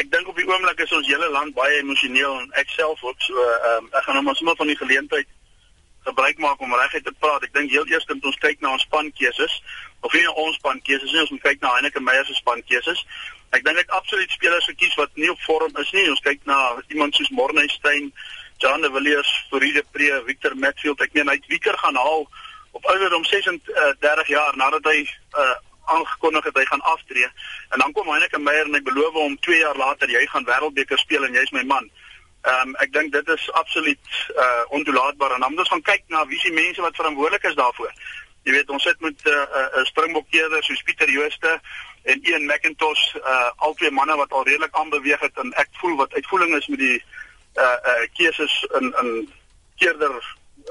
ek dink op die oomblik is ons hele land baie emosioneel en ek self ook so ehm um, ek gaan nou maar sommer van die geleentheid gebruik maak om reguit te praat. Ek dink heel eers moet ons kyk na ons spankeuses of nie ons spankeuses nie, ons moet kyk na Heineke Meyer se spankeuses. Ek dink ek absoluut spelers gekies wat nie op vorm is nie. Ons kyk na iemand soos Morneystein, Jan de Villiers, Fourie Pre, Victor Matfield. Ek meen hy het Wieker gaan haal op ouderdom 36 jaar nadat hy uh aangekondig het hy gaan aftree en dan kom Heineke Meyer en hy beloof hom 2 jaar later jy gaan wêreldbeker speel en jy's my man. Ehm um, ek dink dit is absoluut uh ontoelaatbaar en dan moet ons gaan kyk na wie se mense wat verantwoordelik is daarvoor. Jy weet ons sit met 'n uh, uh, uh, springbokkeerder soos Pieter Jooste en Ian McIntosh, uh albei manne wat al redelik aanbeweeg het en ek voel wat uitvoering is met die uh uh keuses in in keerder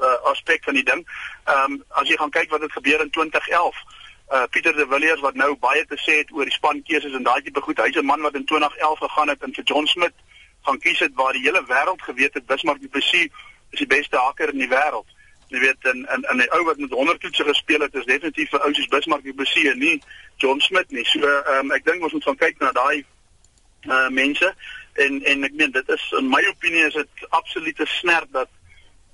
uh aspek van die ding. Ehm um, as jy gaan kyk wat het gebeur in 2011 uh Pieter de Villiers wat nou baie te sê het oor die spankeuses en daai tipe goed. Hy's 'n man wat in 2011 gegaan het en vir John Smith gaan kies het waar die hele wêreld geweet het Bismarck Du Plessis is die beste haker in die wêreld. Jy weet en en en 'n ou wat met 100 toetse gespeel het is definitief 'n ou soos Bismarck Du Plessis en nie John Smith nie. So ehm um, ek dink ons moet gaan kyk na daai uh mense en en ek meen dit is in my opinie is dit absolute snert dat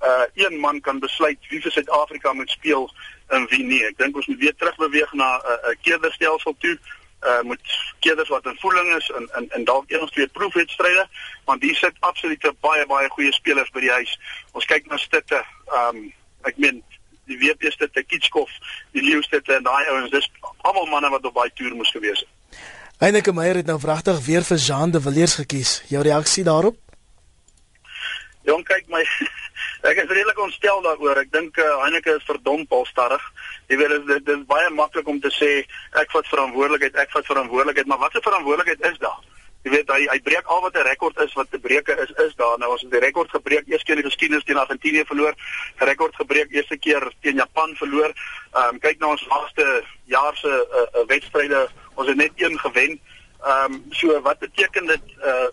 uh een man kan besluit wie vir Suid-Afrika moet speel en wie nie. Ek dink ons moet weer terugbeweeg na 'n uh, 'n keerderstelsel toe. Uh moet keerders wat in voeling is en en en dalk een of twee proefwedstryde, want hier sit absolute baie baie goeie spelers by die huis. Ons kyk na Stitte, um ek meen die WP Stitte, Kitskov, die Leeu Stitte en daai ouens, dis almal manne wat op baie toer moes gewees het. Heineke Meyer het nou vragtig weer vir Jean de Villiers gekies. Jou reaksie daarop? Jong kyk my Ek is redelik ontstel daaroor. Ek dink uh, Heineke is verdomp alstadig. Jy weet dit dit is baie maklik om te sê ek vat verantwoordelikheid, ek vat verantwoordelikheid, maar watter verantwoordelikheid is daar? Jy weet hy hy breek al wat 'n rekord is wat te breek is is daar. Nou ons het die rekord gebreek eers keer in die geskiedenis teen Argentinië verloor. Rekord gebreek eerste keer teen Japan verloor. Ehm um, kyk na ons laaste jaar se uh, uh, wedstryde. Ons het net een gewen. Ehm um, so wat beteken dit uh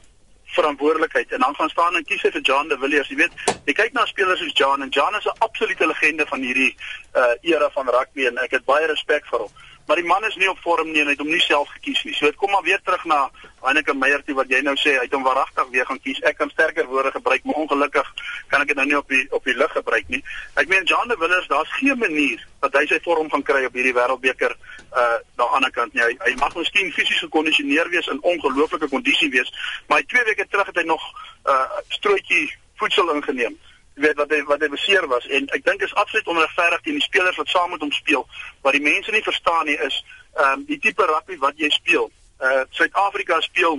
verantwoordelikheid en dan gaan staan en kies vir John de Villiers. Jy weet, jy kyk na spelers soos John en John is 'n absolute legende van hierdie uh era van rugby en ek het baie respek vir hom. Maar die man is nie op vorm nie en hy het hom nie self gekies nie. So dit kom maar weer terug na Heineke Meyer toe wat jy nou sê hy het hom waaragtig weer gaan kies. Ek kan sterker woorde gebruik, maar ongelukkig kan ek dit nou nie op die op die lig gebruik nie. Ek meen John de Villiers, daar's geen manier dat hy sy vorm gaan kry op hierdie wêreldbeker uh daan die ander kant nie. Hy, hy mag miskien fisies gekondisioneer wees en ongelooflike kondisie wees, maar hy twee weke terug het hy nog uh strootjie voedsel ingeneem weet wat hy wat hy beseer was en ek dink is absoluut onregverdig teen die spelers wat saam met hom speel wat die mense nie verstaan nie is ehm um, die tipe rugby wat jy speel. Uh Suid-Afrika speel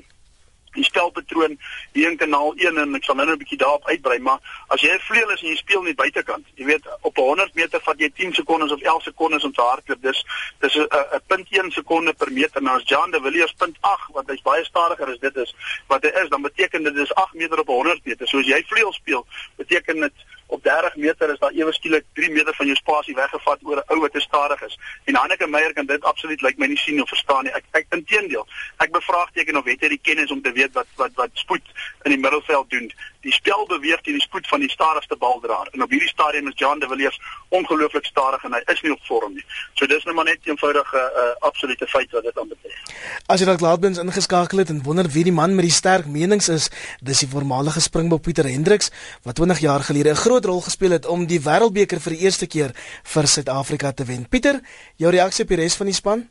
die spelpatroon hier in kanaal 1 en ek sal nou net 'n bietjie daarop uitbrei maar as jy 'n vleuel is en jy speel nie buitekant jy weet op 100 meter vat jy 10 sekondes of 11 sekondes om te hardloop. Dis dis 'n 'n punt 1 sekonde per meter. Nou as Jan de Villiers punt 8 wat hy's baie stadiger as dit is wat hy is dan beteken dit dis 8 meter op 100 meter. So as jy vleuel speel beteken dit op 30 meter is daar ewe skielik 3 meter van jou spasie weggevat oor 'n ou wat te stadig is. En Hanneke Meyer kan dit absoluut lyk like my nie sien of verstaan nie. Ek ek inteendeel. Ek bevraagteken of het hy die kennis om te weet wat wat wat spoed in die middelveld doen. Die spel beweeg teen die spoed van die stadigste baldraer. En op hierdie stadium is Jan de Villiers ongelooflik stadig en hy is nie op vorm nie. So dis nou maar net 'n eenvoudige uh, absolute feit wat dit aanbetref. As jy dalk laatbens ingeskakel het en wonder wie die man met die sterk menings is, dis die voormalige Springbok Pieter Hendriks wat 20 jaar gelede 'n groot rol gespeel het om die Wêreldbeker vir die eerste keer vir Suid-Afrika te wen. Pieter, jou reaksie op die res van die span?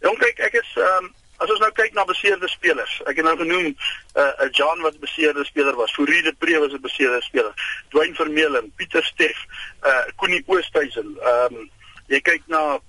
Jong kyk, ek is ehm um, as ons nou kyk na beseerde spelers. Ek het nou genoem 'n uh, eh, 'n John wat beseerde speler was. Fourie de Pre was 'n beseerde speler. Dwayne Vermeulen, Pieter Steff, uh Koenie Oosthuizen. Ehm um, jy kyk na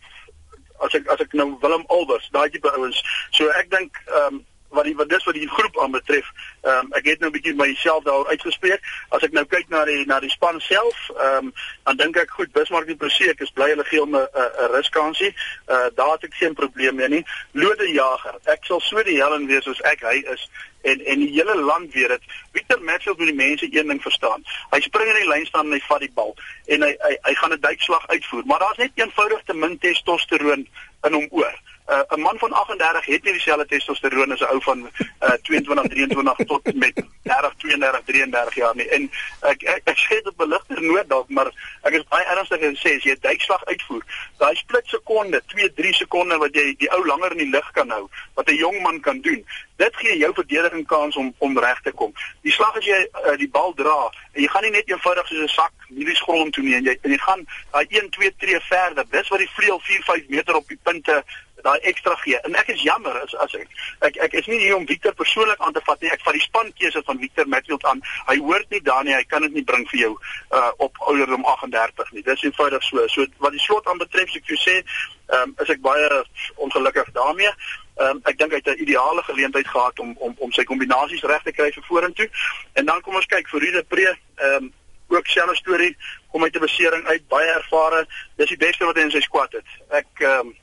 as ek as ek nou Willem Albers, daai tipe ouens. So ek dink ehm um, wat die wat dis wat die groep aanbetref, ehm um, ek het nou 'n bietjie myself daar uitgespreek. As ek nou kyk na die na die span self, ehm um, dan dink ek goed, Bismarck die Prosie, ek is bly hulle gee hom 'n 'n ruskansie. Uh daar het ek geen probleem mee nie. Lode Jager, ek sal so die helen wees soos ek hy is en en die hele land weet dit. Victor Matfield moet die mense een ding verstaan. Hy spring in die lyn staan en hy vat die bal en hy hy hy gaan 'n duikslag uitvoer, maar daar's net eenvoudig te min testosteroon in hom oor uh, 'n man van 38 het nie dieselfde testosteron as 'n ou van uh, 22, 23 tot met 30, 32, 33 jaar nie. En ek ek, ek sê dit beligter nood dalk, maar ek is baie ernstig en sê as jy 'n duikslag uitvoer, daai split sekonde, 2, 3 sekonde wat jy die ou langer in die lug kan hou, wat 'n jong man kan doen, dit gee jou verdediging kans om om reg te kom. Die slag as jy uh, die bal dra en jy gaan nie net eenvoudig soos 'n sak milies grond toe nie en jy en jy gaan daai 1 2 3 verder. Dis wat die vleuel 4 5 meter op die punte daai ekstra gee. En ek is jammer as as ek ek ek is nie hier om Victor persoonlik aan te vat nie. Ek vat die spankeuse van Victor Matfield aan. Hy hoort nie daar nie. Hy kan dit nie bring vir jou uh op ouderdom 38 nie. Dis eenvoudig so. So wat die slot aan betref, ek jou sê, ehm um, is ek baie ongelukkig daarmee. Ehm um, ek dink hy het 'n ideale geleentheid gehad om om om sy kombinasies reg te kry vir vorentoe. En dan kom ons kyk vir Rude Pre, ehm um, ook selfe storie, kom uit 'n besering uit, baie ervare. Dis die beste wat hy in sy squad het. Ek ehm um,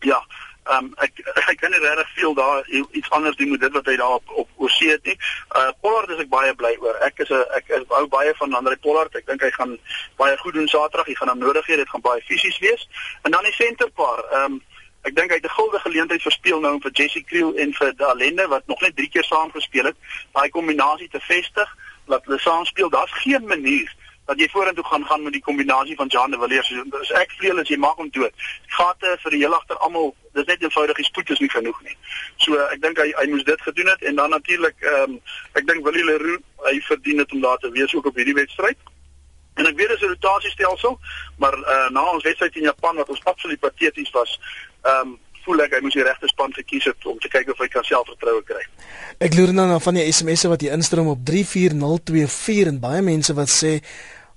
Ja, ehm um, ek ek kan regtig veel daar iets anders doen met dit wat hy daar op op oorsee het nie. Uh Pollard is ek baie bly oor. Ek is 'n ek is hou baie van Andre Pollard. Ek dink hy gaan baie goed doen Saterdag. Hy gaan hom nodig hê. Dit gaan baie fisies wees. En dan die senterpaar. Ehm um, ek dink hy het 'n guldige geleentheid verspeel nou vir Jesse Kriel en vir Dalende wat nog net 3 keer saam gespeel het. Daai kombinasie te vestig, laat hulle saam speel. Daar's geen manier dat jy vorentoe gaan gaan met die kombinasie van Jean de Villiers. Dus ek vleel as jy maak hom dood. Gate vir die heel agter almal, dis net eenvoudig die spoed is nie genoeg nie. So ek dink hy hy moes dit gedoen het en dan natuurlik ehm um, ek dink Willie Leroux, hy verdien dit om daar te wees ook op hierdie wedstryd. En ek weet dis 'n rotasiestelsel, maar uh, na ons wedstryd in Japan wat ons absoluut pateties was, ehm um, voel ek hy moes die regte span gekies het om te kyk of hy kan selfvertroue kry. Ek loer nou na van die SMS'e wat hier instroom op 34024 en baie mense wat sê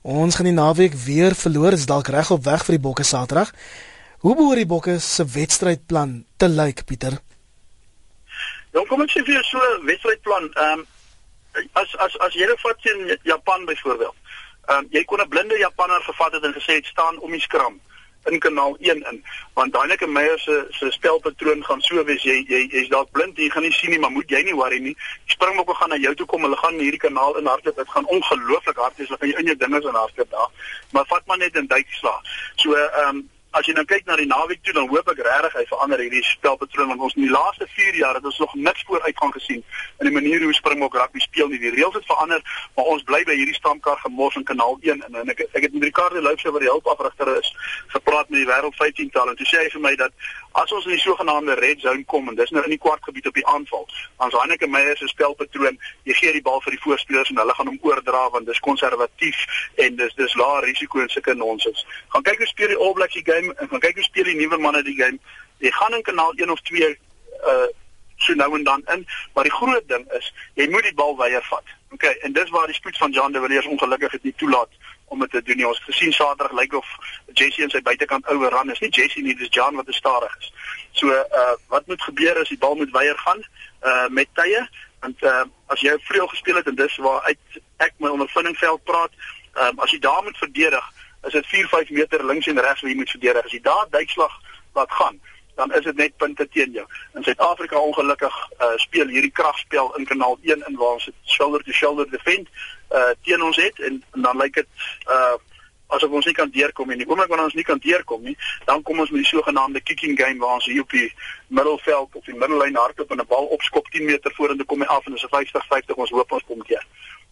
Ons gaan die naweek weer verloor, is dalk reg op weg vir die Bokke Saterdag. Hoe behoort die Bokke se wedstrydplan te lyk, Pieter? Dan kom ek sê vir so 'n wedstrydplan. Ehm um, as as as jy vat in Japan byvoorbeeld. Ehm um, jy kon 'n blinde Japaner gevat het en gesê het staan om die skram in kanaal 1 in. Want Daineke Meyer se se spelpatroon gaan so wees jy jy jy's dalk blind jy gaan nie sien nie maar moet jy nie worry nie. Die springbokke gaan na jou toe kom hulle gaan hierdie kanaal in hardloop. Dit gaan ongelooflik hard wees hulle gaan jou in jou dinge in hardloop daar. Maar vat maar net in duik slaan so ehm um, as jy nou kyk na die naweek toe dan hoop ek regtig hy verander hierdie spelpatroon want ons in die laaste 4 jaar het ons nog niks vooruit gaan gesien in die manier hoe Springbok rugby speel nie. Die reëls het verander maar ons bly by hierdie stamkar gemors in kanaal 1 en, en ek ek het met Ricardo Louse wat die hulpafrigter is gepraat met die wêreld 15 tal en toe sê hy vir my dat as ons in die sogenaamde red zone kom en dis nou in die kwartgebied op die aanval dan is Heineke Meyer se spelpatroon jy gee die bal vir die voorspelers en hulle gaan hom oordra want dis konservatief en dis dis lae risiko en sulke nonsens. Gaan kyk hoe speel die All Blacks die game game en gaan kyk hoe speel die nuwe manne die game. Jy gaan in kanaal 1 of 2 uh so nou en dan in, maar die groot ding is jy moet die bal weier vat. OK, en dis waar die spoed van Jan de Villiers ongelukkig dit nie toelaat om dit te doen nie. Ons gesien Saterdag lyk of Jesse in sy buitekant overrun is. Nie Jesse nie, dis Jan wat stadig is. So uh wat moet gebeur as die bal moet weier gaan uh met tye? Want uh as jy vreel gespeel het en dis waar uit ek my ondervindingveld praat, um, as jy daar moet verdedig is dit 4 5 meter links en regs wat jy moet verdedig. As jy daar duikslag laat gaan, dan is dit net punte teen jou. In Suid-Afrika ongelukkig uh, speel hierdie kragspel in kanaal 1 in waar ons shoulder to shoulder defend uh teen ons het en, en dan lyk dit uh asof ons nie kan deurkom nie. Die oomblik wanneer ons nie kan deurkom nie, dan kom ons met die sogenaamde kicking game waar ons hier op die middelveld of die middellyn hardloop en 'n bal opskop 10 meter vorentoe kom hy af en dis 'n 50-50 ons hoop ons kom keer.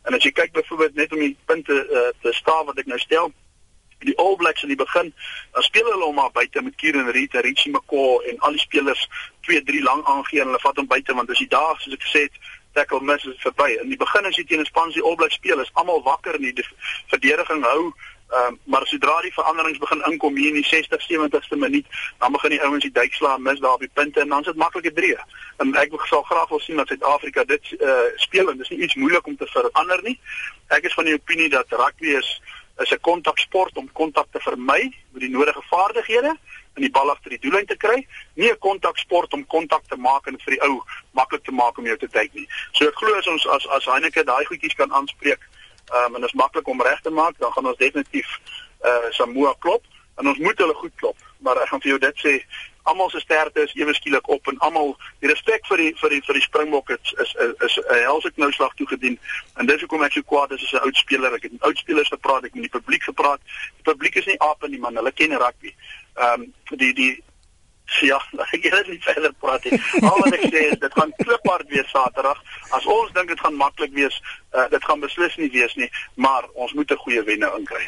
En as jy kyk byvoorbeeld net om die punte uh, te staan wat ek nou stel, die All Blacks in die begin, dan speel hulle hom maar buite met Kieran Reid, Richie McCaw en al die spelers 2-3 lank aangee en hulle vat hom buite want as jy daar soos ek gesê het tackle miss is verby. In die begin as jy teen 'n span se All Blacks speel, is almal wakker en die verdediging hou Um, maar sodra die veranderings begin inkom hier in die 60 70ste minuut, dan begin die ouens die duikslaan mis daar op die punte en dan is dit maklike drie. En ek sal graag wil sien dat Suid-Afrika dit uh, speel en dis nie iets moeilik om te verander nie. Ek is van die opinie dat rugby is is 'n kontaksport om kontak te vermy met die nodige vaardighede en die bal agter die doellyn te kry, nie 'n kontaksport om kontak te maak en vir die ou maklik te maak om jou te tyd nie. So ek glo as ons as as Heineke daai goedjies kan aanspreek, um, en is maklik om reg te maak, dan gaan ons definitief uh Samoa klop en ons moet hulle goed klop. Maar ek gaan vir jou dit sê, almal se sterkte is ewe skielik op en almal die respek vir die vir die vir die Springbok is is is 'n helse knouslag toegedien en dis hoekom ek so kwaad is as 'n oud speler ek het met oud spelers gepraat ek het met die publiek gepraat die publiek is nie ape nie man hulle ken rugby ehm um, die die Ja, ek wil nie verder praat. Al wat ek sê is dit gaan kliphard wees Saterdag. As ons dink dit gaan maklik wees, uh, dit gaan beslis nie wees nie, maar ons moet 'n goeie wenner inkry.